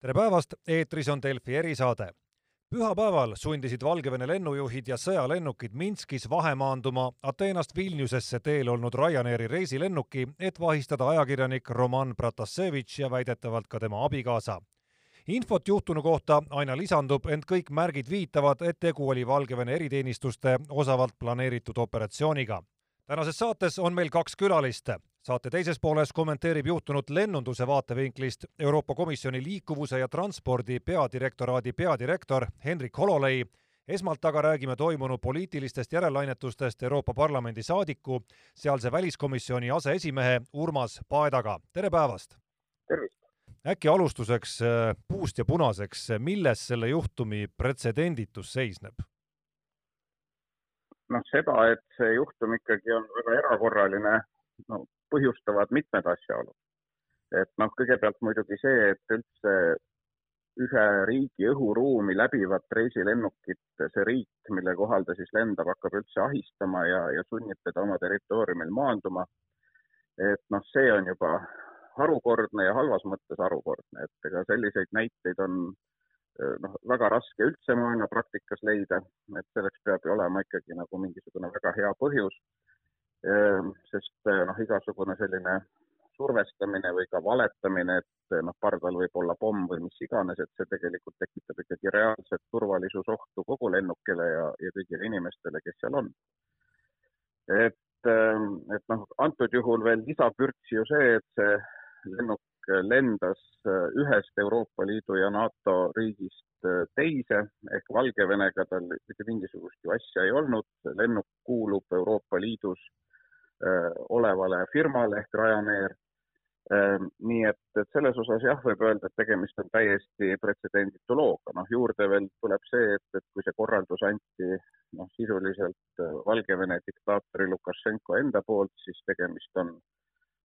tere päevast, eetris on Delfi erisaade. pühapäeval sundisid Valgevene lennujuhid ja sõjalennukid Minskis vahemaanduma Ateenast Vilniusesse teel olnud Ryanairi reisilennuki, et vahistada ajakirjanik Roman Pratasevitš ja väidetavalt ka tema abikaasa infot juhtunu kohta aina lisandub, ent kõik märgid viitavad, et tegu oli Valgevene eriteenistuste osavalt planeeritud operatsiooniga. Tänases saates on meil kaks külalist saate teises pooles kommenteerib juhtunut lennunduse vaatevinklist Euroopa Komisjoni liikuvuse ja transpordi peadirektoraadi peadirektor Hendrik Hololei. esmalt aga räägime toimunu poliitilistest järelainetustest Euroopa Parlamendi saadiku, sealse väliskomisjoni aseesimehe Urmas Paedaga. tere päevast! tervist! äkki alustuseks äh, puust ja punaseks, milles selle juhtumi pretsedenditus seisneb? Noh, seda, et see juhtum ikkagi on väga erakorraline, no põhjustavad mitmed asjaolud. et noh, kõigepealt muidugi see, et üldse ühe riigi õhuruumi läbivat reisilennukit see riik, mille kohal ta siis lendab, hakkab üldse ahistama ja, ja sunnib teda oma territooriumil maanduma. et noh, see on juba harukordne ja halvas mõttes harukordne, et ega selliseid näiteid on noh, väga raske üldse maailma praktikas leida, et selleks peab ju olema ikkagi nagu mingisugune väga hea põhjus Ehm, sest eh, noh, igasugune selline survestamine või ka valetamine, et eh, noh, pardal võib olla pomm või mis iganes, et see tegelikult tekitab ikkagi reaalset turvalisusohtu kogu lennukile ja, ja kõigile inimestele, kes seal on. et, et noh, antud juhul veel lisapürts ju see, et see lennuk lendas eh, ühest Euroopa Liidu ja NATO riigist teise. Ehk Valgevenega tal mitte mingisugust ju asja ei olnud, lennuk kuulub Euroopa Liidus Äh, olevale firmale ehk Ryanair. Nii et, et selles osas jah, võib öelda, et tegemist on täiesti pretsedenditu looga, noh juurde veel tuleb see, et, et kui see korraldus anti noh, sisuliselt äh, Valgevene diktaatori Lukašenko enda poolt, siis tegemist on äh,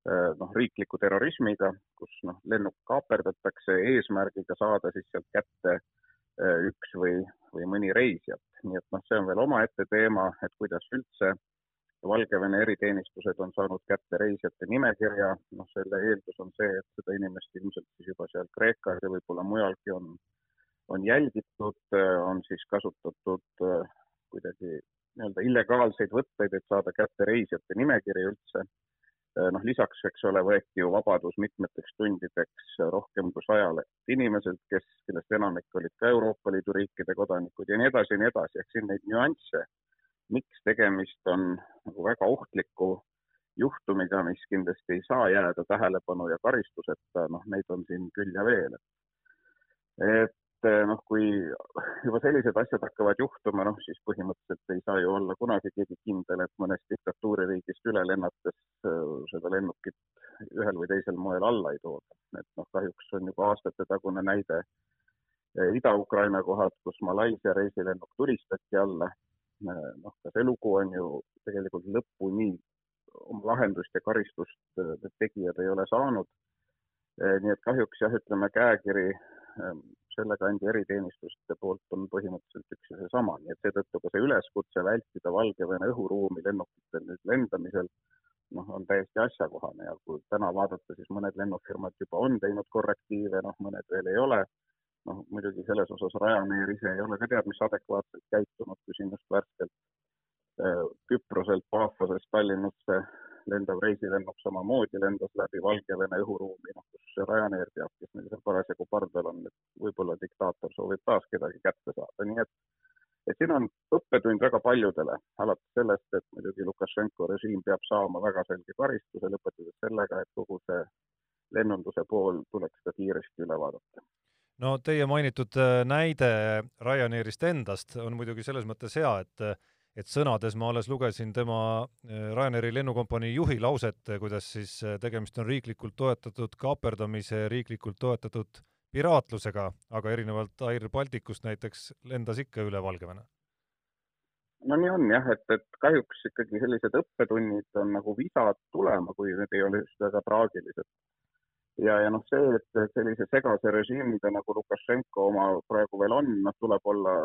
noh, riikliku terrorismiga, kus noh, lennuk kaaperdatakse eesmärgiga saada siis sealt kätte üks või, või mõni reisijat. nii et noh, see on veel omaette teema, et kuidas üldse Valgevene eriteenistused on saanud kätte reisijate nimekirja, noh, selle eeldus on see, et seda inimest ilmselt siis juba seal Kreekas ja võib-olla mujalgi on, on jälgitud, on siis kasutatud äh, kuidagi nii-öelda illegaalseid võtteid, et saada kätte reisijate nimekiri üldse. Äh, noh, lisaks, eks ole, võeti ju vabadus mitmeteks tundideks rohkem kui sajale inimeselt, kes, kellest enamik olid ka Euroopa Liidu riikide kodanikud ja nii edasi ja nii edasi, ehk siin neid nüansse miks tegemist on nagu väga ohtliku juhtumiga, mis kindlasti ei saa jääda tähelepanu ja karistuseta, noh, neid on siin küll ja veel. et noh, kui juba sellised asjad hakkavad juhtuma, noh siis põhimõtteliselt ei saa ju olla kunagi keegi kindel, et mõnest diktatuuririigist üle lennates äh, seda lennukit ühel või teisel moel alla ei tooda. et noh, kahjuks on juba aastate tagune näide äh, Ida-Ukraina kohalt, kus Malaisia reisilennuk tulistati alla noh, ka see lugu on ju tegelikult lõpuni oma lahendust ja karistust need tegijad ei ole saanud. Eh, nii et kahjuks jah, ütleme käekiri selle kandi eriteenistuste poolt on põhimõtteliselt üks ja seesama, nii et seetõttu ka see üleskutse vältida Valgevene õhuruumi lennukitel nüüd lendamisel noh, on täiesti asjakohane. Ja kui täna vaadata, siis mõned lennufirmad juba on teinud korrektiive, noh, mõned veel ei ole. Noh, muidugi selles osas Ryanair ise ei ole ka teab mis adekvaatselt käitunud, kui siin just värskelt äh, Küproselt Pafosest Tallinnasse lendav reisilennuk samamoodi lendas läbi Valgevene õhuruumi, noh, kus Ryanair teab, kes neil seal parasjagu pardal on, et võib-olla diktaator soovib taas kedagi kätte saada, nii et et siin on õppetund väga paljudele, alates sellest, et muidugi Lukašenko režiim peab saama väga selge karistuse, lõpetades sellega, et kogu see lennunduse pool tuleks ka kiiresti üle vaadata. No teie mainitud äh, näide Ryanairist endast on muidugi selles mõttes hea, et et sõnades ma alles lugesin tema äh, Ryanairi lennukompanii juhi lauset, kuidas siis äh, tegemist on riiklikult toetatud kaaperdamise, riiklikult toetatud piraatlusega, aga erinevalt Air Balticust näiteks lendas ikka üle Valgevene. no nii on jah, et, et kahjuks ikkagi sellised õppetunnid on nagu visad tulema, kui need ei ole just väga traagilised ja, ja noh, see, et sellise segase režiimiga nagu Lukašenko oma praegu veel on, noh, tuleb olla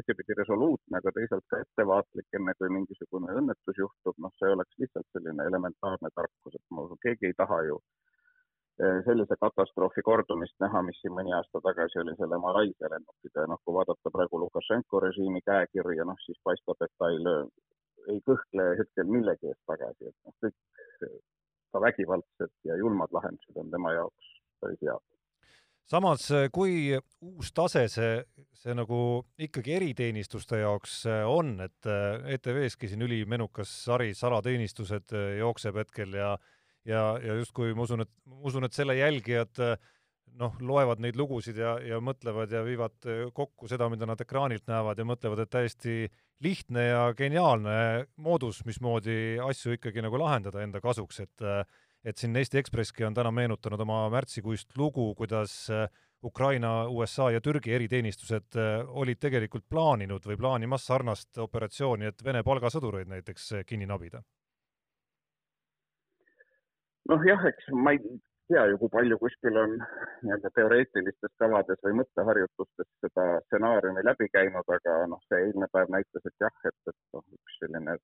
ühtepidi resoluutne, aga teisalt ka ettevaatlik, enne kui mingisugune õnnetus juhtub, noh, see oleks lihtsalt selline elementaarne tarkus, et ma usun, keegi ei taha ju sellise katastroofi kordumist näha, mis siin mõni aasta tagasi oli selle Malaisia lennukide, noh, kui vaadata praegu Lukašenko režiimi käekirja, noh, siis paistab, et ta ei löö, ei kõhkle hetkel millegi eest tagasi, et noh, kõik ka vägivaldsed ja julmad lahendused on tema jaoks päris head samas, kui uus tase see, see nagu ikkagi eriteenistuste jaoks on, et ETV-ski siin ülimenukas sari Salateenistused jookseb hetkel ja ja, ja justkui ma usun, et, ma usun, et selle jälgijad noh, loevad neid lugusid ja, ja mõtlevad ja viivad kokku seda, mida nad ekraanilt näevad ja mõtlevad, et täiesti lihtne ja geniaalne moodus, mismoodi asju ikkagi nagu lahendada enda kasuks, et et siin Eesti Ekspresski on täna meenutanud oma märtsikuist lugu, kuidas Ukraina, USA ja Türgi eriteenistused olid tegelikult plaaninud või plaanimas sarnast operatsiooni, et Vene palgasõdureid näiteks kinni nabida. Noh jah, eks ma ei tea ju, kui palju kuskil on nii-öelda teoreetilistes kavades või mõtteharjutustes seda stsenaariumi läbi käinud, aga noh, see eilne päev näitas, et jah, et, et noh, üks selline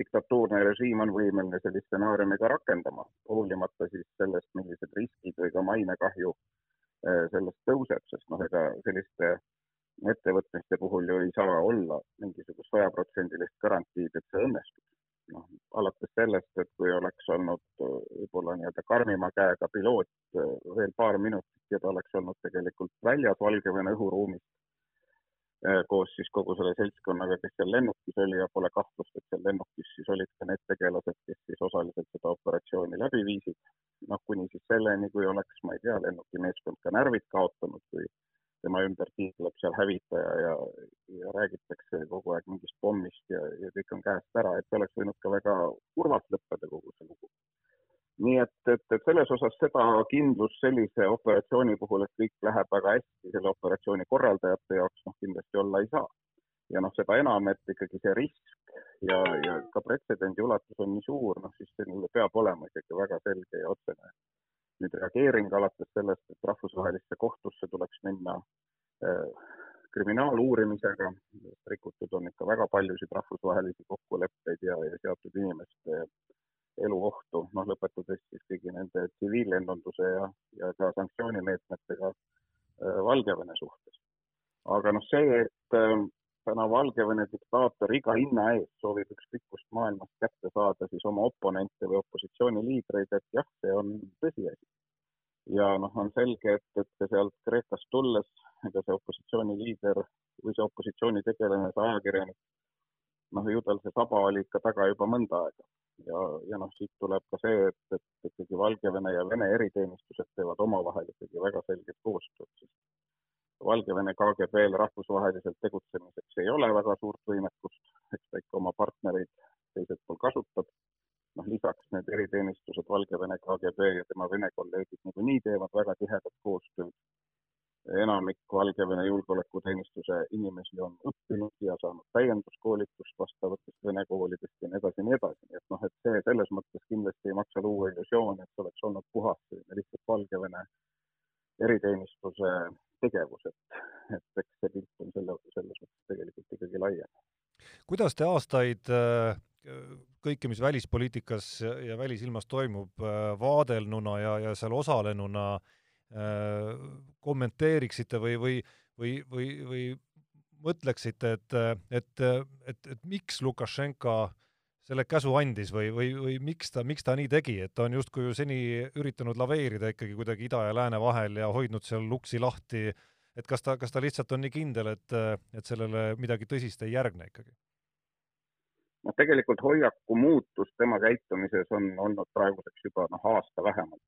diktatuurne režiim on võimeline sellist stsenaariumi ka rakendama, hoolimata siis sellest, millised riskid või ka mainekahju eh, sellest tõuseb, sest noh, ega selliste ettevõtmiste puhul ju ei saa olla mingisugust sajaprotsendilist garantiid, et see õnnestub. Noh, alates sellest, et kui oleks olnud äh, võib-olla nii-öelda karmima käega piloot äh, veel paar minutit ja ta oleks olnud tegelikult väljas Valgevene õhuruumist äh, koos siis kogu selle seltskonnaga, kes seal lennukis oli ja pole kahtlust, et seal lennukis siis olid ka need tegelased, kes siis osaliselt seda operatsiooni läbi viisid. noh, kuni siis selleni, kui oleks, ma ei tea, lennukimeeskond ka närvid kaotanud, kui tema ümber tiitleb seal hävitaja ja, ja räägitakse kogu aeg mingist pommist ja, ja kõik on käest ära, et see oleks võinud ka väga kurvalt lõppeda, kogu see lugu. nii et, et, et selles osas seda kindlust sellise operatsiooni puhul, et kõik läheb väga hästi selle operatsiooni korraldajate jaoks, noh, kindlasti olla ei saa. ja noh, seda enam, et ikkagi see risk ja, ja ka pretsedendi ulatus on nii suur, noh siis sellele peab olema ikkagi väga selge ja otsene nüüd reageering alates sellest, et rahvusvahelisse kohtusse tuleks minna äh, kriminaaluurimisega, rikutud on ikka väga paljusid rahvusvahelisi kokkuleppeid ja, ja seatud inimeste elu ohtu, noh lõpetades siis kõigi nende tsiviillennunduse ja, ja ka sanktsioonimeetmetega äh, Valgevene suhtes. aga noh, see, et äh, täna Valgevene diktaator iga hinna eest soovib ükskõik kust maailmast kätte saada siis oma oponente või opositsiooniliidreid, et jah, see on tõsiasi. ja noh, on selge, et, et sealt Kreekast tulles, ega see opositsiooniliider või see opositsioonitegelane, see ajakirjanik, noh, ju tal see saba oli ikka taga juba mõnda aega. ja, ja noh, siit tuleb ka see, et, et ikkagi Valgevene ja Vene eriteenistused teevad omavahel ikkagi väga selget koostööd, sest Valgevene KGB-l rahvusvaheliselt tegutsemiseks ei ole väga suurt võimekust, eks ta ikka oma partnereid teiselt pool kasutab. noh, lisaks need eriteenistused, Valgevene KGB ja tema Vene kolleegid niikuinii teevad väga tihedat koostööd. enamik Valgevene julgeolekuteenistuse inimesi on õppinud ja saanud täienduskoolitust vastavatest Vene koolidest ja nii edasi ja nii edasi, nii et noh, et see selles mõttes kindlasti ei maksa luua illusiooni, et see oleks olnud puhas lihtsalt Valgevene eriteenistuse tegevus, et, et eks see pilt on selle, selles mõttes tegelikult ikkagi laiem. kuidas te aastaid äh, kõike, mis välispoliitikas ja välisilmas toimub, äh, vaadelnuna ja, ja seal osalenuna äh, kommenteeriksite või, või, või, või, või mõtleksite, et, et, et, et miks Lukašenka äh, selle käsu andis või, või, või miks ta, miks ta nii tegi, et ta on justkui ju seni üritanud laveerida ikkagi kuidagi ida ja lääne vahel ja hoidnud seal uksi lahti, et kas ta, kas ta lihtsalt on nii kindel, et, et sellele midagi tõsist ei järgne ikkagi? noh, tegelikult hoiaku muutus tema käitumises on olnud praeguseks juba noh, aasta vähemalt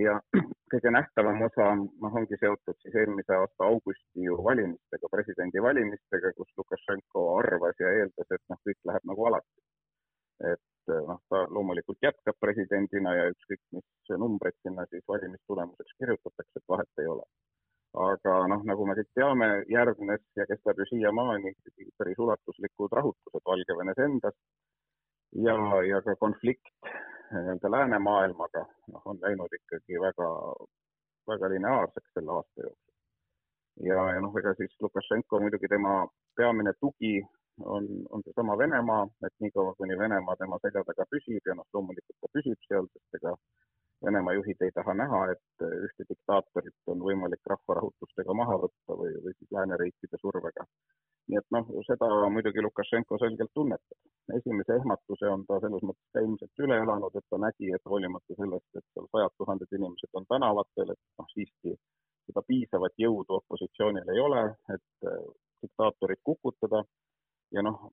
ja kõige nähtavam osa noh, ongi seotud siis eelmise aasta augusti ju valimistega, presidendivalimistega, kus Lukašenko arvas ja eeldas, et noh, kõik läheb nagu alati. et noh, ta loomulikult jätkab presidendina ja ükskõik, mis numbreid sinna siis valimistulemuseks kirjutatakse, et vahet ei ole. aga noh, nagu me kõik teame, järgnes ja kestab ju siiamaani päris ulatuslikud rahutused Valgevenes endas ja, ja ka konflikt nii-öelda läänemaailmaga, noh, on läinud ikkagi väga, väga lineaarseks selle aasta jooksul. ja, ja noh, ega siis Lukašenko muidugi tema peamine tugi on, on seesama Venemaa, et niikaua, kuni Venemaa tema selja taga püsib ja noh, loomulikult ta püsib seal, sest ega Venemaa juhid ei taha näha, et ühte diktaatorit on võimalik rahvarahutustega maha võtta või, või siis lääneriikide survega. nii et noh, seda muidugi Lukašenko selgelt tunnetab. Esimese ehmatuse on ta selles mõttes ka ilmselt üle elanud, et ta nägi, et hoolimata sellest, et seal sajad tuhanded inimesed on tänavatel, et noh, siiski seda piisavat jõudu opositsioonil ei ole, et diktaatorit kukutada ja noh,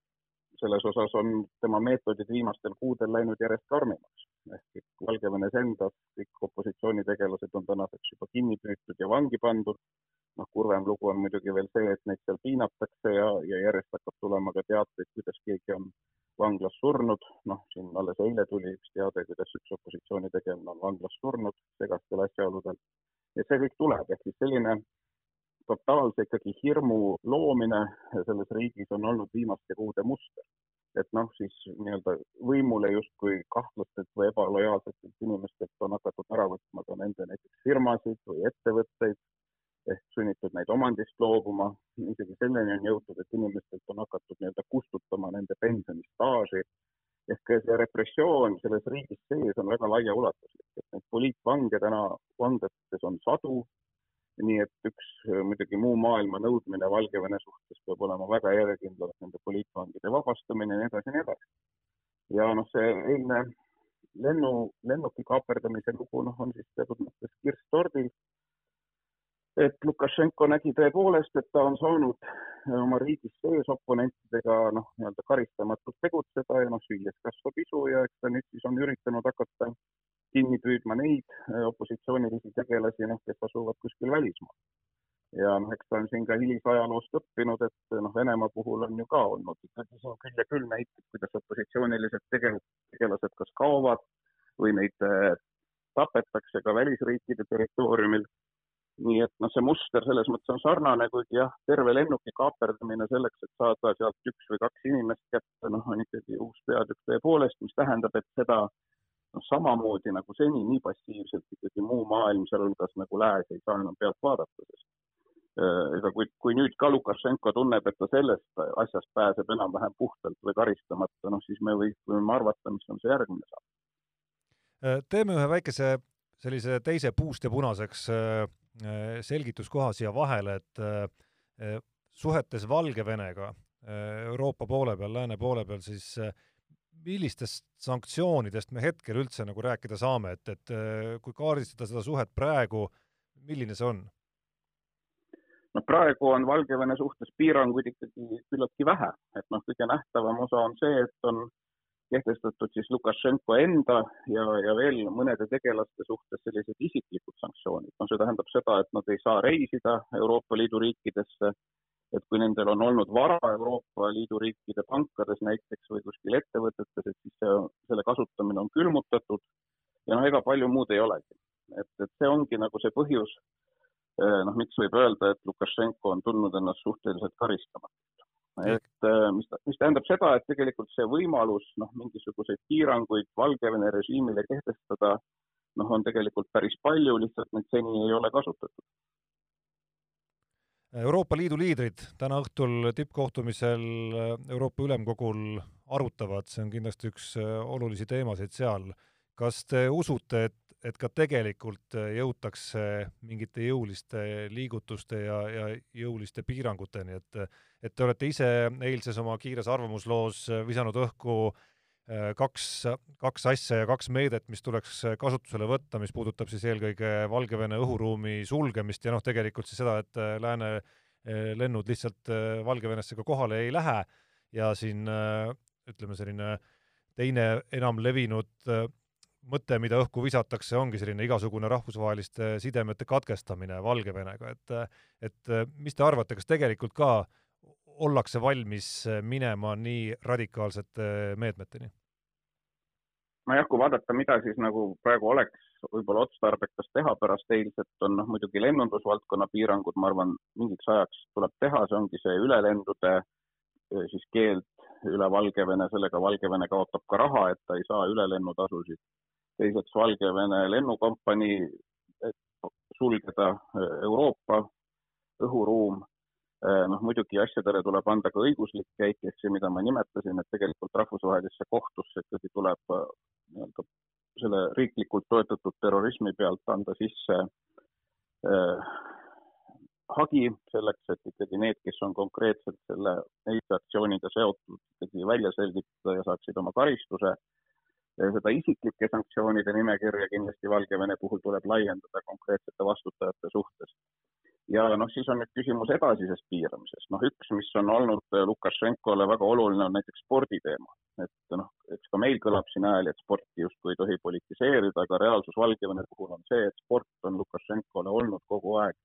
selles osas on tema meetodid viimastel kuudel läinud järjest karmimaks. ehk Valgevenes endas kõik opositsioonitegelased on tänaseks juba kinni püütud ja vangi pandud. noh, kurvem lugu on muidugi veel see, et neid seal piinatakse ja, ja järjest hakkab tulema ka teateid, kuidas keegi on vanglas surnud. noh, siin alles eile tuli üks teade, kuidas üks opositsioonitegelane on vanglas surnud segastel asjaoludel. ja see kõik tuleb, ehk siis selline totaalse ikkagi hirmu loomine selles riigis on olnud viimaste kuude muster. et noh, siis nii-öelda võimule justkui kahtlastelt või ebalojaalsetelt inimestelt on hakatud ära võtma ka nende näiteks firmasid või ettevõtteid ehk sunnitud neid omandist loobuma, isegi selleni on jõutud, et inimestelt on hakatud nii-öelda kustutama nende pensionistaaži ehk see repressioon selles riigis sees on väga laiaulatuslik, et neid poliitvange täna vanglates on sadu nii et üks muidugi muu maailma nõudmine Valgevene suhtes peab olema väga järjekindlalt nende poliitvangide vabastamine ja nii edasi ja nii edasi. ja noh, see eilne lennu, lennuki kaaperdamise lugu noh, on siis teatud mõttes kirss tordil. Et Lukašenko nägi tõepoolest, et ta on saanud äh, oma riigis sees oponentidega noh, nii-öelda karistamatult tegutseda ja noh, süües kasvab isu ja eks ta nüüd siis on üritanud hakata kinni püüdma neid äh, opositsioonilisi tegelasi, noh, kes asuvad kuskil välismaal. ja noh, eks ta on siin ka hilisajaloost õppinud, et noh, Venemaa puhul on ju ka olnud ikkagi siin küll ja küll näiteid, kuidas opositsioonilised tegel-, tegelased kas kaovad või neid äh, tapetakse ka välisriikide territooriumil. Nii et noh, see muster selles mõttes on sarnane, kuigi jah, terve lennuki kaaperdamine selleks, et saada sealt üks või kaks inimest kätte, noh, on ikkagi uus peatükk tõepoolest, mis tähendab, et seda noh, samamoodi nagu seni, nii passiivselt ikkagi muu maailm, sealhulgas nagu lääs, ei saa enam pealt vaadata, sest äh, ega kui, kui nüüd ka Lukašenko tunneb, et ta sellest asjast pääseb enam-vähem puhtalt või karistamata, noh siis me võime arvata, mis on see järgmine samm. Äh, teeme ühe väikese sellise teise puust ja punaseks äh, selgituskoha siia vahele, et suhetes Valgevenega Euroopa poole peal, lääne poole peal, siis millistest sanktsioonidest me hetkel üldse nagu rääkida saame, et, et äh, kui kaardistada seda suhet praegu, milline see on? no praegu on Valgevene suhtes piiranguid ikkagi küllaltki vähe, et noh, kõige nähtavam osa on see, et on kehtestatud siis Lukašenko enda ja, ja veel mõnede tegelaste suhtes sellised isiklikud sanktsioonid. no see tähendab seda, et nad ei saa reisida Euroopa Liidu riikidesse et kui nendel on olnud vara Euroopa Liidu riikide pankades näiteks või kuskil ettevõtetes, et siis see, selle kasutamine on külmutatud ja noh, ega palju muud ei olegi. et, et see ongi nagu see põhjus, eh, noh, miks võib öelda, et Lukašenko on tundnud ennast suhteliselt karistamatult. Et eh, mis, mis tähendab seda, et tegelikult see võimalus noh, mingisuguseid piiranguid Valgevene režiimile kehtestada noh, on tegelikult päris palju, lihtsalt neid seni ei ole kasutatud Euroopa Liidu liidrid täna õhtul tippkohtumisel Euroopa Ülemkogul arutavad, see on kindlasti üks äh, olulisi teemasid seal. kas te usute, et, et ka tegelikult jõutakse mingite jõuliste liigutuste ja, ja jõuliste piiranguteni, et et te olete ise eilses oma kiires arvamusloos visanud õhku äh, Äh, kaks, kaks asja ja kaks meedet, mis tuleks kasutusele võtta, mis puudutab siis eelkõige Valgevene õhuruumi sulgemist ja noh, tegelikult siis seda, et äh, lääne äh, lennud lihtsalt Valgevenesse ka kohale ei lähe. Ja siin ütleme, selline teine enam levinud mõte, mida õhku visatakse, ongi selline igasugune rahvusvaheliste sidemete katkestamine Valgevenega, et et mis te arvate, kas tegelikult ka ollakse valmis minema nii radikaalsete meetmeteni? ma ei hakka vaadata, mida siis nagu praegu oleks võib-olla otstarbekas teha pärast eilset, on noh, muidugi lennundusvaldkonna piirangud, ma arvan, mingiks ajaks tuleb teha, see ongi see ülelendude siis keeld üle Valgevene, sellega Valgevene kaotab ka raha, et ta ei saa ülelennutasusid. Teiseks Valgevene lennukompanii sulgeda äh, Euroopa õhuruum Äh, noh, muidugi asjadele tuleb anda ka õiguslik käik, ehk see, mida ma nimetasin, et tegelikult rahvusvahelisse kohtusse ikkagi tuleb äh, nii-öelda selle riiklikult toetatud terrorismi pealt anda sisse äh, hagi selleks, et ikkagi need, kes on konkreetselt selle Eesti aktsiooniga seotud, ikkagi välja selgitada ja saaksid oma karistuse. Seda isiklike sanktsioonide nimekirja kindlasti Valgevene puhul tuleb laiendada konkreetsete vastutajate suhtes. Ja noh, siis on nüüd küsimus edasisest piiramisest, noh üks, mis on olnud Lukašenkole väga oluline, on näiteks sporditeema, et noh, eks ka meil kõlab siin hääli, et sporti justkui ei tohi politiseerida, aga reaalsus Valgevene puhul on see, et sport on Lukašenkole olnud kogu aeg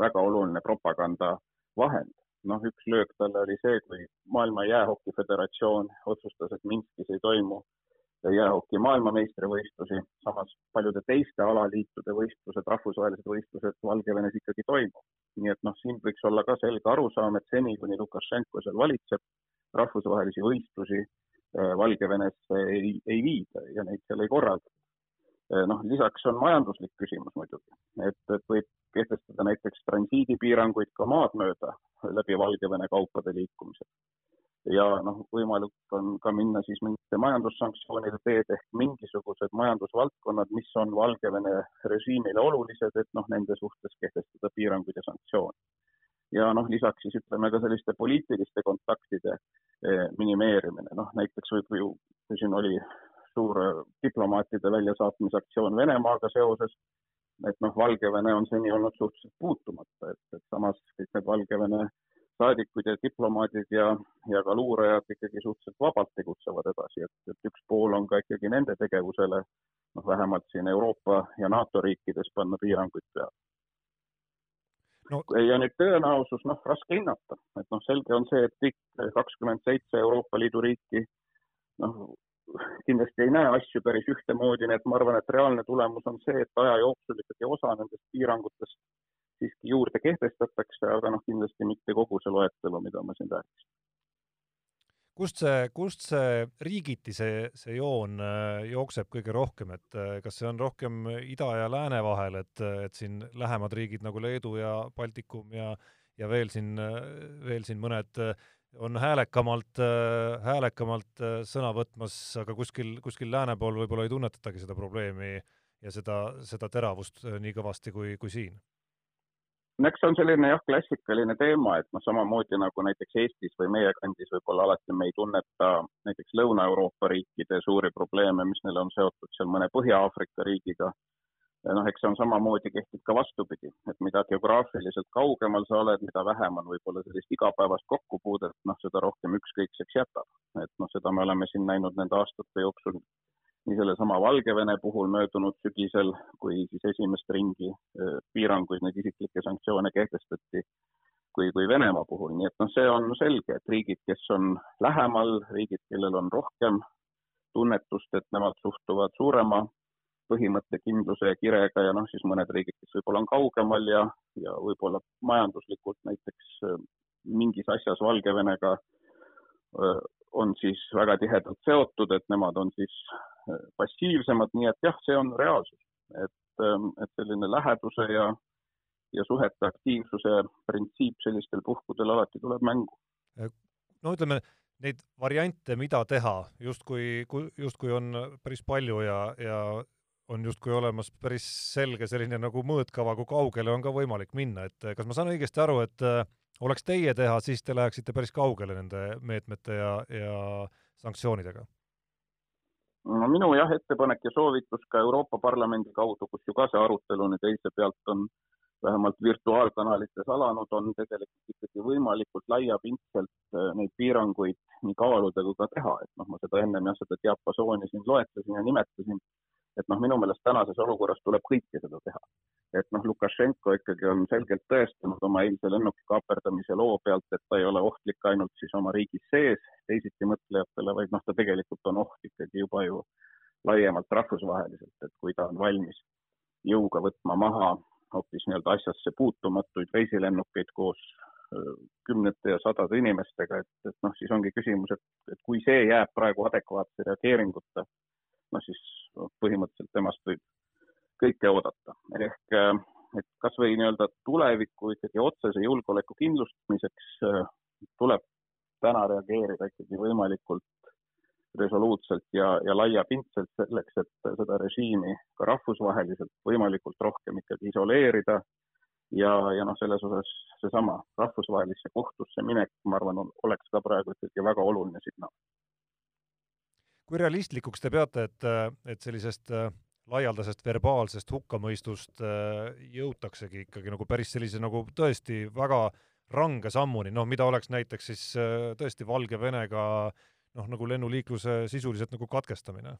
väga oluline propagandavahend. noh, üks löök talle oli see, kui Maailma Jäähoki Föderatsioon otsustas, et Minskis ei toimu jäähoki maailmameistrivõistlusi, samas paljude teiste alaliitude võistlused, rahvusvahelised võistlused Valgevenes ikkagi toimub. nii et noh, siin võiks olla ka selge arusaam, et seni, kuni Lukašenko seal valitseb, rahvusvahelisi võistlusi äh, Valgevenesse ei, ei viida ja neid seal ei korraldata. Äh, noh, lisaks on majanduslik küsimus muidugi, et, et võib kehtestada näiteks transiidipiiranguid ka maad mööda läbi Valgevene kaupade liikumisel ja noh, võimalik on ka minna siis mingite majandussanktsioonide teed ehk mingisugused majandusvaldkonnad, mis on Valgevene režiimile olulised, et noh, nende suhtes kehtestada piiranguid ja sanktsioone. ja noh, lisaks siis ütleme ka selliste poliitiliste kontaktide eh, minimeerimine, noh näiteks võib ju, siin oli suur diplomaatide väljasaatmisaktsioon Venemaaga seoses, et noh, Valgevene on seni olnud suhteliselt puutumata, et, et samas kõik need Valgevene saadikud ja diplomaadid ja, ja ka luurajad ikkagi suhteliselt vabalt tegutsevad edasi, et, et üks pool on ka ikkagi nende tegevusele, noh, vähemalt siin Euroopa ja NATO riikides panna piiranguid peale. No.. ja nüüd tõenäosus, noh, raske hinnata, et noh, selge on see, et kõik kakskümmend seitse Euroopa Liidu riiki, noh, kindlasti ei näe asju päris ühtemoodi, nii et ma arvan, et reaalne tulemus on see, et aja jooksul ikkagi osa nendest piirangutest siiski juurde kehtestatakse, aga noh, kindlasti mitte kogu see loetelu, mida ma siin rääkisin. kust see, kust see riigiti see, see joon äh, jookseb kõige rohkem, et äh, kas see on rohkem ida ja lääne vahel, et, et siin lähemad riigid nagu Leedu ja Baltikum ja ja veel siin, veel siin mõned on häälekamalt, häälekamalt sõna võtmas, aga kuskil, kuskil lääne pool võib-olla ei tunnetatagi seda probleemi ja seda, seda teravust nii kõvasti kui, kui siin no eks see on selline jah, klassikaline teema, et noh, samamoodi nagu näiteks Eestis või meie kandis võib-olla alati me ei tunneta näiteks Lõuna-Euroopa riikide suuri probleeme, mis neil on seotud seal mõne Põhja-Aafrika riigiga. noh, eks see on samamoodi, kehtib ka vastupidi, et mida geograafiliselt kaugemal sa oled, mida vähem on võib-olla sellist igapäevast kokkupuudet, noh, seda rohkem ükskõikseks jätab. et noh, seda me oleme siin näinud nende aastate jooksul nii sellesama Valgevene puhul möödunud sügisel, kui siis esimest ringi piiranguid, neid isiklikke sanktsioone kehtestati, kui, kui Venemaa puhul, nii et noh, see on selge, et riigid, kes on lähemal, riigid, kellel on rohkem tunnetust, et nemad suhtuvad suurema põhimõttekindluse ja kirega ja noh, siis mõned riigid, kes võib-olla on kaugemal ja, ja võib-olla majanduslikult näiteks mingis asjas Valgevenega on siis väga tihedalt seotud, et nemad on siis passiivsemad, nii et jah, see on reaalsus, et, ähm, et selline läheduse ja, ja suhete aktiivsuse printsiip sellistel puhkudel alati tuleb mängu. Äh, no ütleme, neid variante, mida teha, justkui, justkui on päris palju ja, ja on justkui olemas päris selge selline nagu mõõtkava, kui kaugele on ka võimalik minna, et kas ma saan õigesti aru, et oleks teie teha, siis te läheksite päris kaugele nende meetmete ja, ja sanktsioonidega? No minu jah, ettepanek ja soovitus ka Euroopa Parlamendi kaudu, kus ju ka see arutelu nüüd eilse pealt on vähemalt virtuaalkanalites alanud, on tegelikult ikkagi võimalikult laiapindselt äh, neid piiranguid nii kaaluda kui ka teha, et noh, ma seda ennem jah, seda diapasooni siin loetlesin ja nimetasin, et noh, minu meelest tänases olukorras tuleb kõike seda teha. Et noh, Lukašenko ikkagi on selgelt tõestanud oma eilse lennuki kaaperdamise loo pealt, et ta ei ole ohtlik ainult siis oma riigis sees teisitimõtlejatele, vaid noh, ta tegelikult on oht ikkagi juba ju laiemalt rahvusvaheliselt, et kui ta on valmis jõuga võtma maha hoopis nii-öelda asjasse puutumatuid reisilennukeid koos kümnete ja sadade inimestega, et, et noh, siis ongi küsimus, et, et kui see jääb praegu adekvaatse reageeringuta, noh siis no, põhimõtteliselt temast võib kõike oodata. ehk äh, et kas või nii-öelda tuleviku ikkagi otsese julgeoleku kindlustamiseks äh, tuleb täna reageerida ikkagi võimalikult resoluutselt ja, ja laiapindselt selleks, et seda režiimi ka rahvusvaheliselt võimalikult rohkem ikkagi isoleerida. ja, ja noh, selles osas seesama rahvusvahelisse kohtusse minek, ma arvan, oleks ka praegu ikkagi väga oluline signaal. Kui realistlikuks te peate, et, et sellisest äh, laialdasest verbaalsest hukkamõistust äh, jõutaksegi ikkagi nagu päris sellise nagu tõesti väga range sammuni, noh, mida oleks näiteks siis äh, tõesti Valgevenega noh, nagu lennuliikluse sisuliselt nagu katkestamine?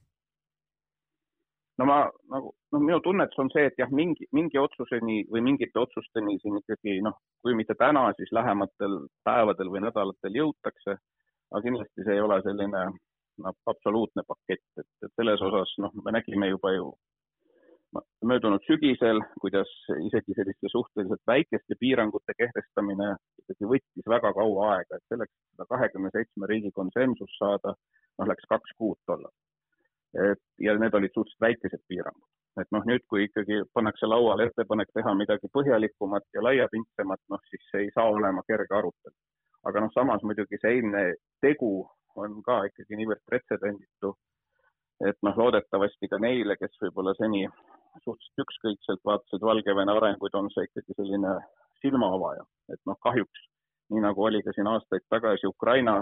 no ma nagu, noh, minu tunnetus on see, et jah, mingi, mingi otsuseni või mingite otsusteni siin ikkagi noh, kui mitte täna, siis lähematel päevadel või nädalatel jõutakse. aga kindlasti see ei ole selline absoluutne pakett, et, selles osas noh, me nägime juba ju möödunud sügisel, kuidas isegi selliste suhteliselt väikeste piirangute kehtestamine ikkagi võttis väga kaua aega, et selleks seda kahekümne seitsme riigi konsensust saada, noh, läks kaks kuud tollal. et ja need olid suhteliselt väikesed piirangud, et noh, nüüd, kui ikkagi pannakse lauale ettepanek teha midagi põhjalikumat ja laiapindsemat, noh, siis see ei saa olema kerge arutelu. aga noh, samas muidugi see eilne tegu on ka ikkagi niivõrd pretsedenditu, et noh, loodetavasti ka neile, kes võib-olla seni suhteliselt ükskõikselt vaatasid Valgevene arenguid, on see ikkagi selline silmaavaja, et noh, kahjuks nii nagu oli ka siin aastaid tagasi Ukraina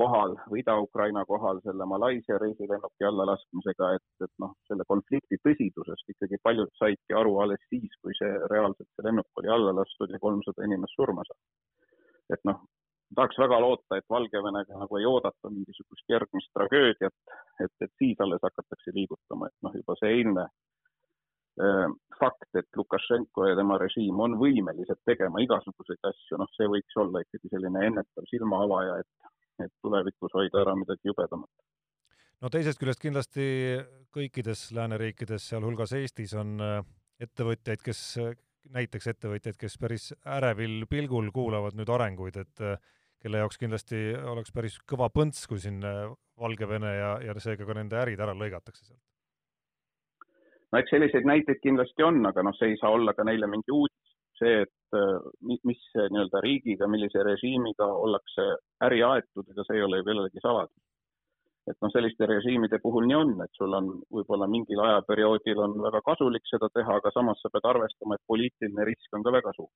kohal või Ida-Ukraina kohal selle Malaisia reisilennuki allalaskmisega, et, et noh, selle konflikti tõsidusest ikkagi paljud saidki aru alles siis, kui see reaalselt see lennuk oli alla lastud ja kolmsada inimest surma sai. et noh, tahaks väga loota, et Valgevenega nagu ei oodata mingisugust järgmist tragöödiat, et, et siis alles hakatakse liigutama, et noh, juba see eilne äh, fakt, et Lukašenko ja tema režiim on võimelised tegema igasuguseid asju, noh, see võiks olla ikkagi selline ennetav silmaavaja, et, et tulevikus hoida ära midagi jubedamat. no teisest küljest kindlasti kõikides lääneriikides, sealhulgas Eestis, on äh, ettevõtjaid, kes näiteks ettevõtjaid, kes päris ärevil pilgul kuulavad nüüd arenguid, et kelle jaoks kindlasti oleks päris kõva põnts, kui siin Valgevene ja, ja seega ka nende ärid ära lõigatakse sealt? no eks selliseid näiteid kindlasti on, aga noh, see ei saa olla ka neile mingi uudis. see, et äh, mis nii-öelda riigiga, millise režiimiga ollakse äri aetud, ega see ei ole ju kellelegi saladus. et noh, selliste režiimide puhul nii on, et sul on võib-olla mingil ajaperioodil on väga kasulik seda teha, aga samas sa pead arvestama, et poliitiline risk on ka väga suur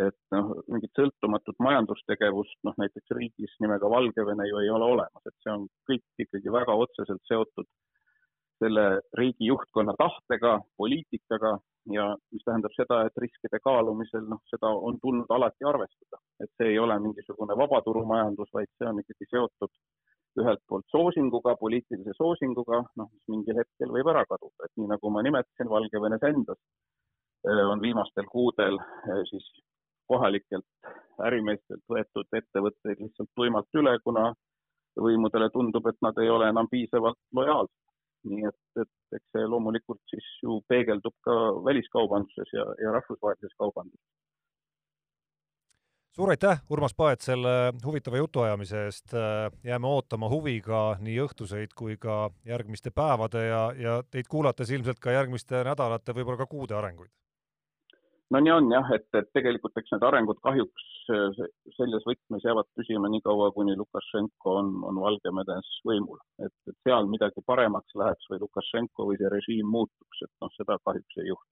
et noh, mingit sõltumatut majandustegevust noh, näiteks riigis nimega Valgevene ju ei ole olemas, et see on kõik ikkagi väga otseselt seotud selle riigi juhtkonna tahtega, poliitikaga ja mis tähendab seda, et riskide kaalumisel noh, seda on tulnud alati arvestada, et see ei ole mingisugune vabaturumajandus, vaid see on ikkagi seotud ühelt poolt soosinguga, poliitilise soosinguga, noh, mis mingil hetkel võib ära kaduda, et nii nagu ma nimetasin, Valgevenes endas eh, on viimastel kuudel eh, siis kohalikelt ärimeestelt võetud ettevõtteid lihtsalt tuimalt üle, kuna võimudele tundub, et nad ei ole enam piisavalt lojaalsed. nii et, et eks see loomulikult siis ju peegeldub ka väliskaubanduses ja, ja rahvusvahelises kaubanduses. suur aitäh, Urmas Paet, selle huvitava jutuajamise eest. jääme ootama huviga nii õhtuseid kui ka järgmiste päevade ja, ja teid kuulates ilmselt ka järgmiste nädalate, võib-olla ka kuude arenguid no nii on jah, et, et tegelikult eks need arengud kahjuks äh, selles võtmes jäävad püsima nii kaua, kuni Lukašenko on, on Valgevenes võimul. et, et seal midagi paremaks läheks või Lukašenko või see režiim muutuks, et noh, seda kahjuks ei juhtu.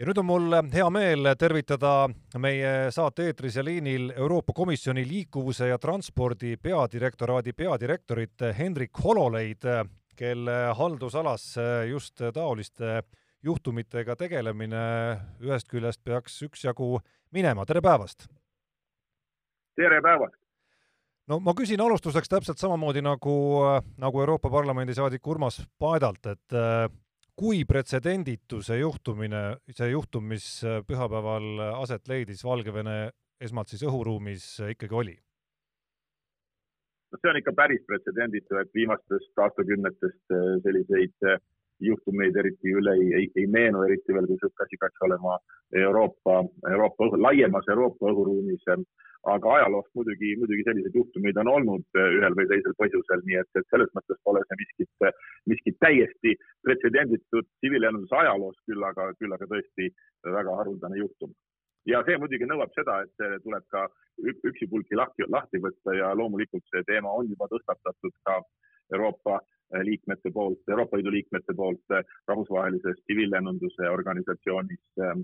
ja nüüd on mul hea meel tervitada meie saate eetris ja liinil Euroopa Komisjoni liikuvuse ja transpordi peadirektoraadi peadirektorit Hendrik Hololeid, kelle haldusalas just taoliste juhtumitega tegelemine ühest küljest peaks üksjagu minema, tere päevast! tere päevast! no ma küsin alustuseks täpselt samamoodi nagu, nagu Euroopa Parlamendi saadik Urmas Paedalt, et äh, kui pretsedenditu see juhtumine, see juhtum, mis pühapäeval aset leidis Valgevene esmalt siis õhuruumis ikkagi oli? no see on ikka päris pretsedenditu, et viimastest aastakümnetest äh, selliseid äh, juhtumeid eriti üle ei, ei, ei meenu, eriti veel, kui niisugune asi peaks olema Euroopa, Euroopa, laiemas Euroopa õhuruumis. aga ajaloost muidugi, muidugi selliseid juhtumeid on olnud ühel või teisel põhjusel, nii et, et selles mõttes pole see miskit, miskit täiesti pretsedenditut tsiviillennunduse ajaloos, küll aga, küll aga tõesti väga haruldane juhtum ja see muidugi nõuab seda, et tuleb ka üksipulgi lahti, lahti võtta ja loomulikult see teema on juba tõstatatud ka Euroopa eh, liikmete poolt, Euroopa Liidu liikmete poolt eh, rahvusvahelises tsiviillennunduse organisatsioonis eh,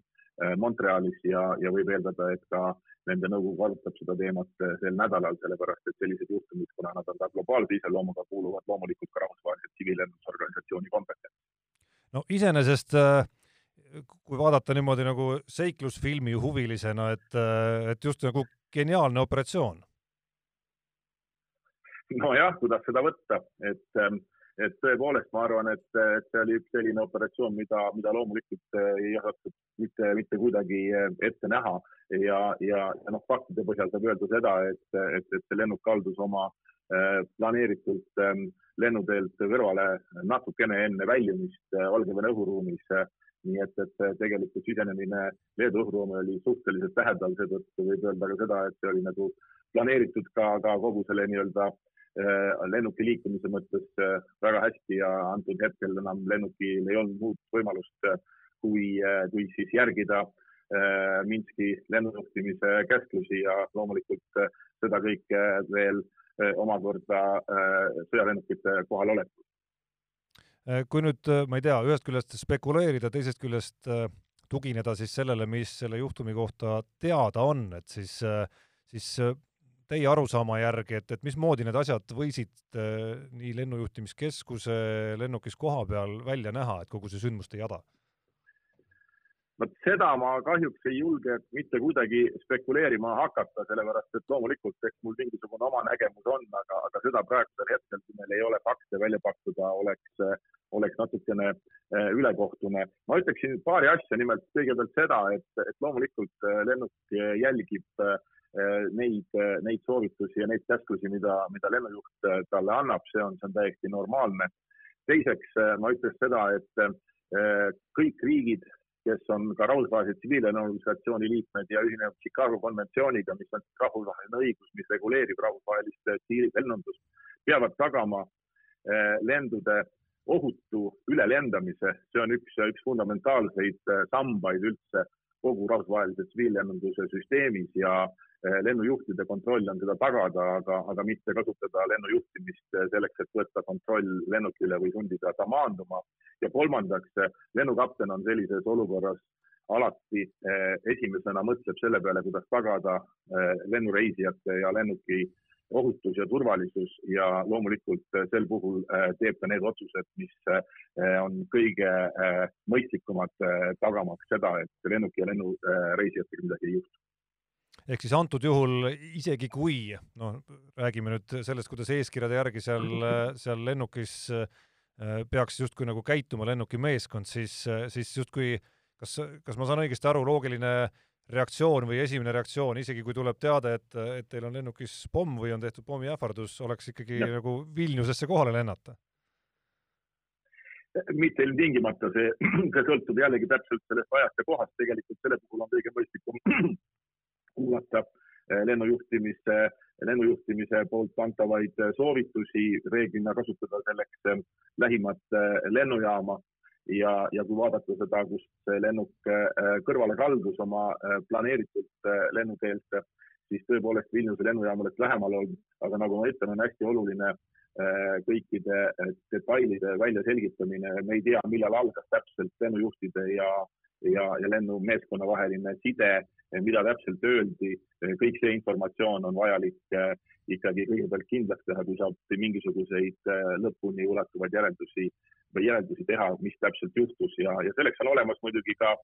Montrealis ja, ja võib eeldada, et ka nende nõukogu arutab seda teemat sel nädalal, sellepärast et sellised juhtumid, kuna nad on ka globaalse iseloomuga, kuuluvad loomulikult ka rahvusvahelise tsiviillennundusorganisatsiooni kompetentsi. no iseenesest kui vaadata niimoodi nagu seiklusfilmi huvilisena, et, et just nagu geniaalne operatsioon. nojah, kuidas seda võtta, et, et tõepoolest ma arvan, et, see oli üks selline operatsioon, mida, mida loomulikult ei osatud mitte, mitte kuidagi ette näha. Ja, ja, ja noh, faktide põhjal saab öelda seda, et, et, et see lennuk kaldus oma eh, planeeritud eh, lennuteelt kõrvale natukene enne väljumist eh, Valgevene õhuruumis. Nii et, et tegelikult sisenemine Leedu õhuruumi oli suhteliselt lähedal, seetõttu võib öelda ka seda, et see oli nagu planeeritud ka, ka kogu selle nii-öelda äh, lennuki liikumise mõttes äh, väga hästi ja antud hetkel enam lennukil ei olnud muud võimalust, äh, kui, kui siis järgida Minski lennujuhtimise käsklusi ja loomulikult seda kõike veel omakorda sõjalennukite kohalolekul Äh, kui nüüd, äh, ma ei tea, ühest küljest spekuleerida, teisest küljest äh, tugineda siis sellele, mis selle juhtumi kohta teada on, et siis, siis teie arusaama järgi, et, et mismoodi need asjad võisid nii lennujuhtimiskeskuse lennukis kohapeal välja näha, et kogu see sündmuste jada? vot seda ma kahjuks ei julge mitte kuidagi spekuleerima hakata, sellepärast et loomulikult eks mul mingisugune oma nägemus on, aga, aga seda praegusel hetkel, kui meil ei ole fakte välja pakkuda, oleks, oleks natukene eh, ülekohtune. ma ütleksin paari asja, nimelt kõigepealt seda, et, et loomulikult eh, lennuk jälgib eh, neid, neid soovitusi ja neid käsklusi, mida, mida lennujuht talle annab, see on, see on täiesti normaalne. teiseks ma ütleks seda, et kõik riigid kes on ka rahvusvahelise tsiviillennuorganisatsiooni liikmed ja ühinenud Chicago konventsiooniga, mis on rahvusvaheline õigus, mis reguleerib rahvusvahelist tsiviillennundust, peavad tagama lendude ohutu ülelendamise, see on üks, üks fundamentaalseid sambaid üldse kogu rahvusvahelise tsiviillennunduse süsteemis ja lennujuhtide kontroll on seda tagada, aga, aga mitte kasutada lennujuhtimist selleks, et võtta kontroll lennukile või sundida ta maanduma. Ja kolmandaks, lennukapten on sellises olukorras alati eh, esimesena mõtleb selle peale, kuidas tagada eh, lennureisijate ja lennuki ohutus ja turvalisus ja loomulikult eh, sel puhul teeb ta need otsused, mis on kõige mõistlikumad, tagamaks seda, et lennuki ja lennureisijatega midagi ei juhtu ehk siis antud juhul isegi kui noh, räägime nüüd sellest, kuidas eeskirjade järgi seal, seal lennukis äh, Äh, peaks justkui nagu käituma lennuki meeskond, siis, äh, siis justkui kas, kas ma saan õigesti aru, loogiline reaktsioon või esimene reaktsioon, isegi kui tuleb teade, et, et teil on lennukis pomm või on tehtud pommiähvardus, oleks ikkagi ja. nagu Vilniusesse kohale lennata? mitte ilmtingimata, see, see sõltub jällegi täpselt sellest ajast ja kohast, tegelikult selle puhul on kõige mõistlikum kuulata äh, lennujuhtimise lennujuhtimise poolt antavaid soovitusi, reeglina kasutada selleks eh, lähimat eh, lennujaama. Ja, ja kui vaadata seda, kust see lennuk eh, kõrvale kaldus oma planeeritud lennukeelt, siis tõepoolest Vilniuse lennujaam oleks lähemal olnud, aga nagu ma ütlen, on hästi oluline kõikide detailide väljaselgitamine, me ei tea, millal algas täpselt lennujuhtide ja, ja, ja lennumeeskonna vaheline side mida täpselt öeldi, kõik see informatsioon on vajalik eh, ikkagi kõigepealt kindlaks teha, kui saab mingisuguseid eh, lõpuni ulatuvaid järeldusi või järeldusi teha, mis täpselt juhtus. Ja, ja selleks on olemas muidugi ka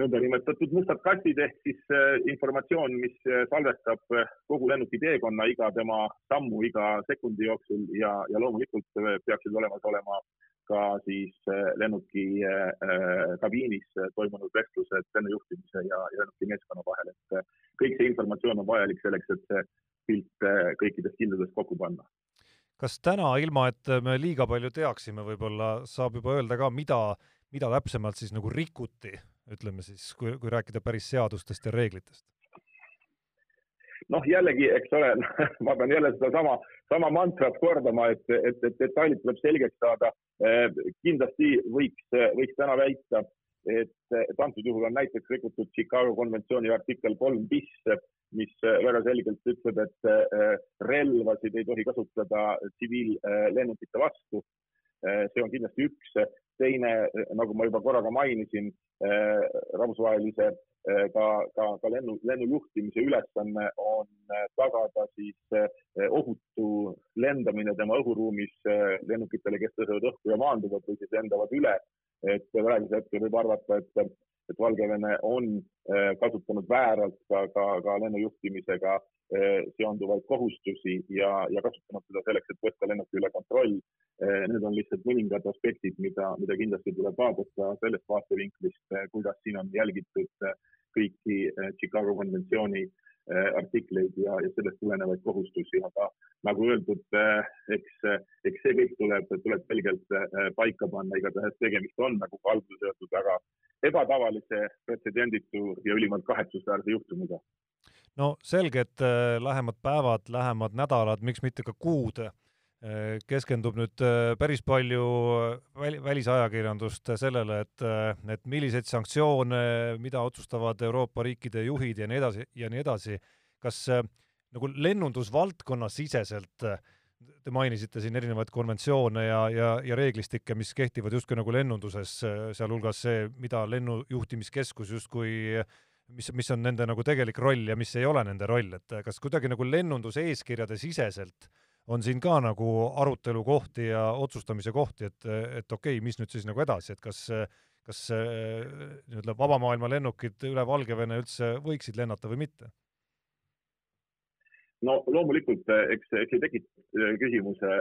nõndanimetatud mustad kastid ehk siis eh, informatsioon, mis salvestab kogu lennuki teekonna, iga tema sammu iga sekundi jooksul. Ja, ja loomulikult peaksid olemas olema ka siis äh, lennuki äh, äh, kabiinis toimunud vestlused lennujuhtimise ja, lennuki meeskonna vahel, et kõik see informatsioon on vajalik selleks, et see pilt kõikidest kildudest kokku panna. kas täna, ilma et me liiga palju teaksime, võib-olla saab juba öelda ka, mida, mida täpsemalt siis nagu rikuti, ütleme siis, kui, kui rääkida päris seadustest ja reeglitest? Noh, jällegi, eks ole ma pean jälle sedasama, sama mantrat kordama, et, et, et detailid tuleb selgeks saada. Eh, kindlasti võiks, võiks täna väita, et, et antud juhul on näiteks rikutud Chicago konventsiooni artikkel kolm bis, mis väga selgelt ütleb, et relvasid ei tohi kasutada tsiviillennukite vastu. see on kindlasti üks. teine, nagu ma juba korra ka mainisin, rahvusvahelise ka, ka, ka lennu, lennujuhtimise ülesanne on tagada siis ohutu lendamine tema õhuruumis lennukitele, kes tõusevad õhku ja maanduvad või siis lendavad üle. et praegusel hetkel võib arvata, et, et Valgevene on kasutanud vääralt ka, ka, ka lennujuhtimisega seonduvaid kohustusi ja, ja kasutanud seda selleks, et võtta lennuki üle kontroll. Need on lihtsalt mõningad aspektid, mida, mida kindlasti tuleb vaadata sellest vaatevinklist, kuidas siin on jälgitud kõiki Chicago konventsiooni eh, artikleid ja, ja sellest tulenevaid kohustusi, aga nagu öeldud, eh, eks, eks see kõik tuleb, tuleb selgelt paika panna, igatahes tegemist on, nagu ka alguses öeldud, väga ebatavalise, pretsedenditu ja ülimalt kahetsusväärse juhtumiga. no selge, et lähemad päevad, lähemad nädalad, miks mitte ka kuud keskendub nüüd äh, päris palju väl-, välisajakirjandust sellele, et, äh, et milliseid sanktsioone, mida otsustavad Euroopa riikide juhid ja nii edasi ja nii edasi. kas äh, nagu lennundusvaldkonna siseselt te mainisite siin erinevaid konventsioone ja, ja, ja reeglistikke, mis kehtivad justkui nagu lennunduses, sealhulgas see, mida lennujuhtimiskeskus justkui mis, mis on nende nagu tegelik roll ja mis ei ole nende roll, et kas kuidagi nagu lennunduse eeskirjade siseselt äh, on siin ka nagu arutelu kohti ja otsustamise kohti, et, et okei okay,, mis nüüd siis nagu edasi, et kas, kas nii-öelda vaba maailma lennukid üle Valgevene üldse võiksid lennata või mitte? No loomulikult, eks, eks see tekitab küsimuse,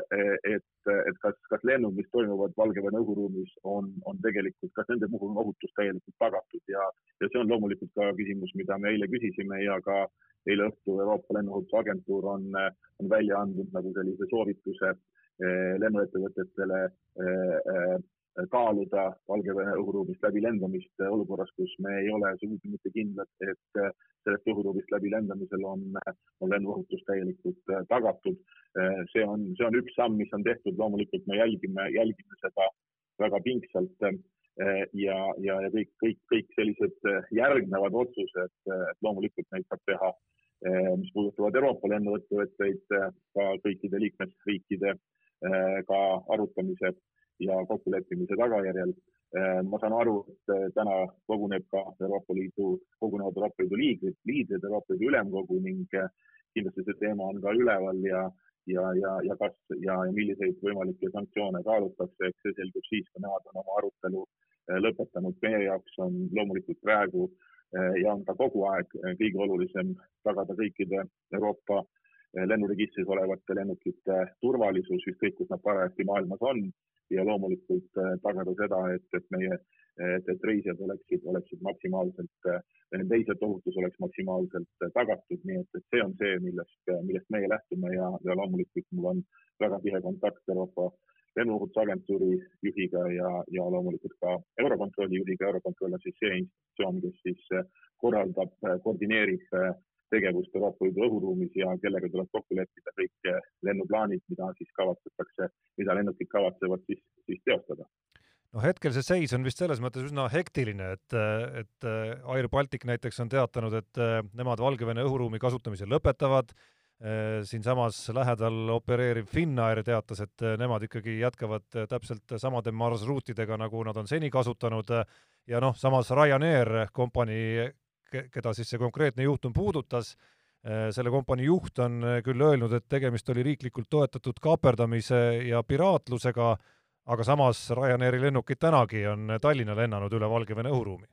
et, et kas, kas lennud, mis toimuvad Valgevene õhuruumis, on, on tegelikult, kas nende puhul on ohutus täielikult tagatud. Ja, ja see on loomulikult ka küsimus, mida me eile küsisime ja ka eile õhtul Euroopa Lennuohutusagentuur on, on välja andnud nagu sellise soovituse eh, lennuettevõtetele eh, eh, kaaluda Valgevene õhuruumist läbi lendamist olukorras, kus me ei ole sugugi mitte kindlad, et sellest õhuruumist läbi lendamisel on, on lennuohutus täielikult tagatud. see on, see on üks samm, mis on tehtud, loomulikult me jälgime, jälgime seda väga pingsalt ja, ja, ja kõik, kõik, kõik sellised järgnevad otsused, loomulikult neid saab teha Eh, mis puudutavad Euroopa lennuettevõtteid, ka kõikide liikmesriikide ka arutamise ja kokkuleppimise tagajärjel. ma saan aru, et täna koguneb ka Euroopa Liidu, kogunevad Euroopa Liidu liidrid, liidrid Euroopa Liidu Ülemkogu ning kindlasti see teema on ka üleval ja, ja, ja, ja kas ja, ja milliseid võimalikke sanktsioone kaalutakse, eks see selgub siis, kui nemad on oma arutelu lõpetanud. meie jaoks on loomulikult praegu Eh, ja on ka kogu aeg eh, kõige olulisem tagada kõikide Euroopa eh, lennuregistris olevate lennukite turvalisus, ükskõik kus nad parajasti maailmas on ja loomulikult tagada seda, et, et meie, et, et reisijad oleksid, oleksid maksimaalselt, nende reisijate ohutus oleks maksimaalselt tagatud, nii et, et see on see, millest, millest meie lähtume ja, ja loomulikult mul on väga tihe kontakt Euroopa lennuohutusagentuuri juhiga ja, ja loomulikult ka Eurokontrolli juhiga. Eurokontroll on siis see institutsioon, kes siis äh, korraldab, äh, koordineerib äh, tegevust Euroopa Liidu õhuruumis ja kellega tuleb kokku leppida kõik lennuplaanid, mida siis kavatsetakse, mida lennukid kavatsevad siis, siis teostada. Noh, hetkel see seis on vist selles mõttes üsna hektiline, et, et Air Baltic näiteks on teatanud, et nemad Valgevene õhuruumi kasutamise lõpetavad. Siinsamas lähedal opereeriv Finnair teatas, et nemad ikkagi jätkavad täpselt samade marsruutidega, nagu nad on seni kasutanud. Ja noh, samas Ryanair kompanii, keda siis see konkreetne juhtum puudutas, selle kompanii juht on küll öelnud, et tegemist oli riiklikult toetatud kaaperdamise ja piraatlusega, aga samas Ryanairi lennukid tänagi on Tallinna lennanud üle Valgevene õhuruumi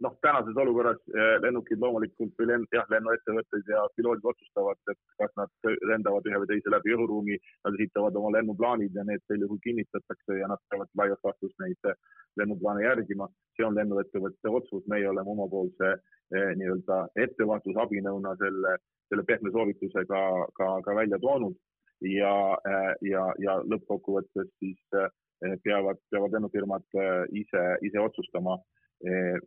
noh, tänases olukorras eh, lennukid loomulikult või lenn, jah, lennuettevõtted ja piloodid otsustavad, et kas nad lendavad ühe või teise läbi õhuruumi, nad esitavad oma lennuplaanid ja need sel juhul kinnitatakse ja nad peavad laias laastus neid eh, lennuplaane järgima. see on lennuettevõtte otsus, meie oleme omapoolse eh, nii-öelda ettevaatusabinõuna selle, selle pehme soovituse ka, ka, ka välja toonud ja, ja, ja lõppkokkuvõttes siis peavad, peavad lennufirmad ise, ise otsustama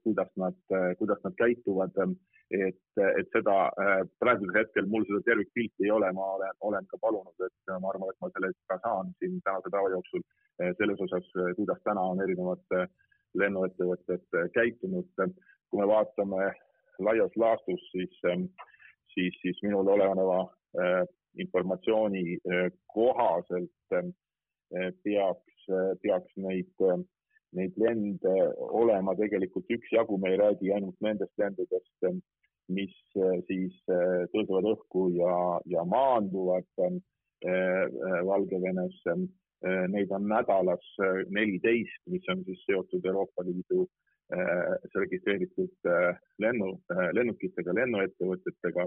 kuidas nad, kuidas nad käituvad. et, et seda praegusel hetkel mul seda tervikpilti ei ole, ma olen, olen ka palunud, et ma arvan, et ma selle ka saan siin tänase päeva jooksul selles osas, kuidas täna on erinevad lennuettevõtted käitunud. kui me vaatame laias laastus, siis, siis, siis minul oleva informatsiooni kohaselt peaks, peaks neid neid lende olema tegelikult üksjagu, me ei räägi ainult nendest lendudest, mis eh, siis eh, tõusevad õhku ja, ja maanduvad eh, Valgevenes. Neid on nädalas neliteist, mis on siis seotud Euroopa Liidu registreeritud lennu, lennukitega, lennuettevõtetega.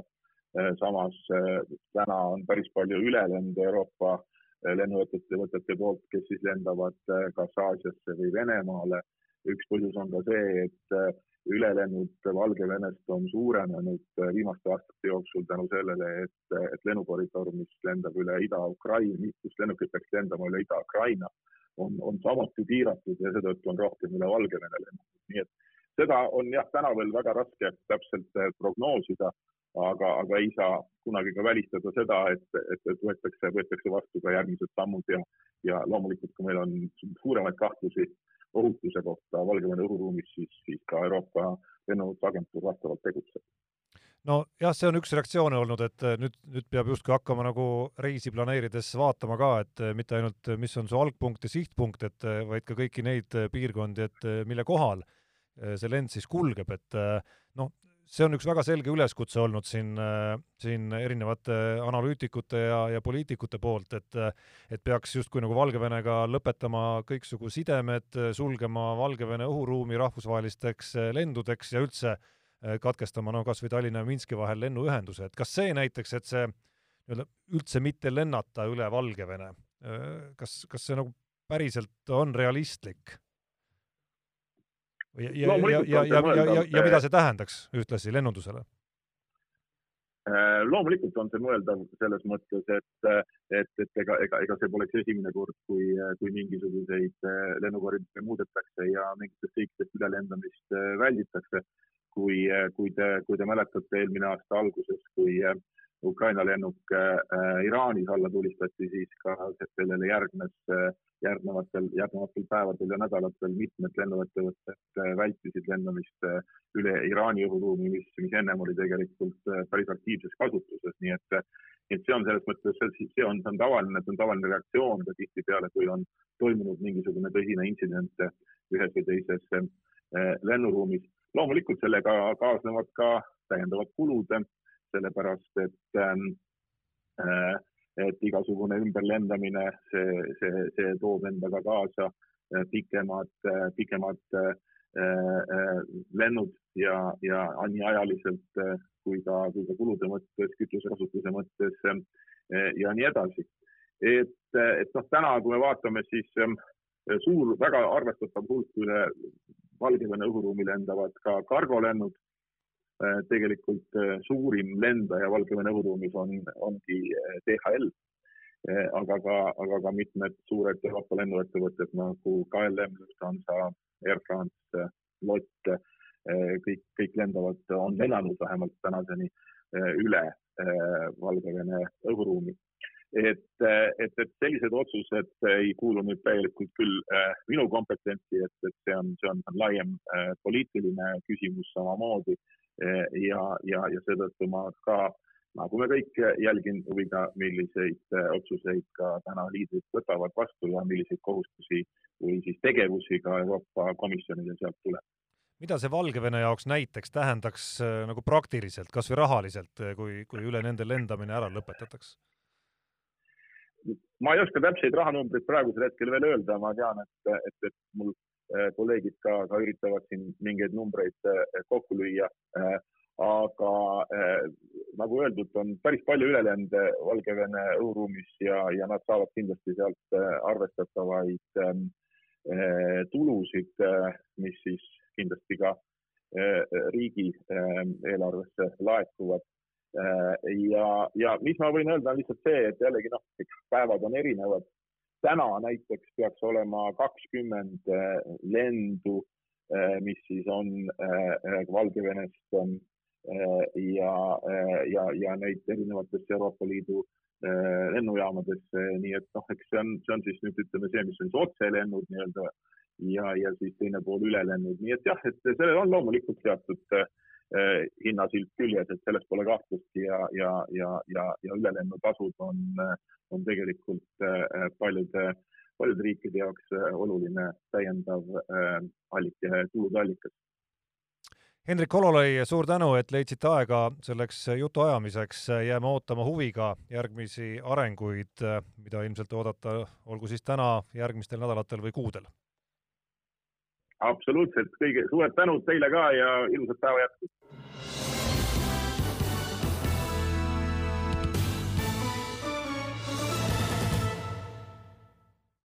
samas täna on päris palju ülelende Euroopa lennuettevõtete poolt, kes siis lendavad äh, kas Aasiasse või Venemaale. üks põhjus on ka see, et äh, ülelennud Valgevenest on suurenenud äh, viimaste aastate jooksul tänu sellele, et, et lennukoridor, mis lendab üle Ida-Ukraina, kust lennukid peaks lendama üle Ida-Ukraina, on, on samuti piiratud ja seetõttu on rohkem üle Valgevene lennunud, nii et seda on jah, täna veel väga raske täpselt prognoosida aga, aga ei saa kunagi ka välistada seda, et, et, et võetakse, võetakse vastu ka järgmised sammud ja, ja loomulikult, kui meil on suuremaid kahtlusi ohutuse kohta Valgevene õhuruumis, siis, siis ka Euroopa Lennuohutusagentuur vastavalt tegutseb. Nojah, see on üks reaktsioone olnud, et nüüd, nüüd peab justkui hakkama nagu reisi planeerides vaatama ka, et mitte ainult, mis on su algpunkt ja sihtpunkt, et vaid ka kõiki neid piirkondi, et mille kohal see lend siis kulgeb, et noh, see on üks väga selge üleskutse olnud siin, äh, siin erinevate analüütikute ja, ja poliitikute poolt, et et peaks justkui nagu Valgevenega lõpetama kõiksugu sidemed, sulgema Valgevene õhuruumi rahvusvahelisteks äh, lendudeks ja üldse äh, katkestama no kas või Tallinna ja Minski vahel lennuühenduse, et kas see näiteks, et see nii-öelda üldse mitte lennata üle Valgevene, kas, kas see nagu päriselt on realistlik? Ja, ja, ja, ja, ja, ja, ja, ja mida see tähendaks ühtlasi lennundusele? Äh, loomulikult on see mõeldav selles mõttes, et, et, et ega, ega, ega see poleks esimene kord, kui, kui mingisuguseid äh, lennukoridore muudetakse ja mingitest riikidest ülelendamist äh, välditakse. kui, kui te, kui te mäletate eelmine aasta alguses, kui Ukraina lennuk äh, Iraanis alla tulistati, siis ka sellele järgnes äh, järgnevatel, järgnevatel päevadel ja nädalatel mitmed lennuettevõtted äh, vältisid lennamist üle Iraani õhuruumi, mis, mis ennem oli tegelikult päris aktiivses kasutuses, nii et et see on selles mõttes, see on, see on tavaline, see on tavaline reaktsioon ka tihtipeale, kui on toimunud mingisugune tõsine intsident ühes või teises lennuruumis. loomulikult sellega kaasnevad ka täiendavad kulud sellepärast et ähm, äh, et igasugune ümberlendamine, see, see, see toob endaga kaasa äh, pikemad, äh, pikemad lennud ja, ja nii ajaliselt kui ka, kui ka kulude mõttes, kütusekasutuse mõttes ja nii edasi. et, et noh, täna, kui me vaatame, siis ähm, suur, väga arvestatav hulk üle Valgevene õhuruumi lendavad ka kargolennud Äh, tegelikult äh, suurim lendaja Valgevene õhuruumis on, ongi DHL, aga ka, aga ka mitmed suured Euroopa lennuettevõtted nagu KLM, Lufthansa, Air France, LOT, kõik, kõik lendavad, on lennanud vähemalt tänaseni üle Valgevene õhuruumi. et, et, et sellised otsused ei kuulu nüüd täielikult küll minu kompetentsi, et, et see on, see on laiem poliitiline küsimus samamoodi Eh, ja, ja, ja seetõttu ma ka, nagu me kõik, jälgin huviga, milliseid eh, otsuseid ka täna liidrid võtavad vastu ja milliseid kohustusi või siis tegevusi ka Euroopa Komisjonile sealt tuleb mida see Valgevene jaoks näiteks tähendaks eh, nagu praktiliselt, kas või rahaliselt, kui, kui üle nende lendamine ära lõpetataks? ma ei oska täpseid rahanumbreid praegusel hetkel veel öelda, ma tean, et, et, et mul kolleegid ka, ka üritavad siin mingeid numbreid äh, kokku lüüa. Äh, aga nagu öeldud, on päris palju ülelende Valgevene õhuruumis ja, ja nad saavad kindlasti sealt arvestatavaid ähm, tulusid, mis siis kindlasti ka riigi ähm, eelarvesse laekuvad ja, ja mis ma võin öelda, on lihtsalt see, et jällegi noh, eks päevad on erinevad täna näiteks peaks olema kakskümmend eh, lendu mis siis on Valgevenest ja, ja, ja neid erinevatesse Euroopa Liidu lennujaamadesse, nii et noh, eks see on, see on siis nüüd ütleme see, mis on siis otselennud nii-öelda ja, ja siis teine pool ülelennud, nii et jah, et sellel on loomulikult teatud äh, hinnasilt küljes, et selles pole kahtlustki ja, ja, ja, ja, ja ülelennutasud on, on tegelikult äh, paljude, paljude riikide jaoks äh, oluline täiendav allik, tulude allikas Hendrik Hololõi, suur tänu, et leidsite aega selleks jutuajamiseks. jääme ootama huviga järgmisi arenguid, mida ilmselt oodata, olgu siis täna, järgmistel nädalatel või kuudel. Absoluutselt, kõige suured tänud teile ka ja ilusat päeva jätku.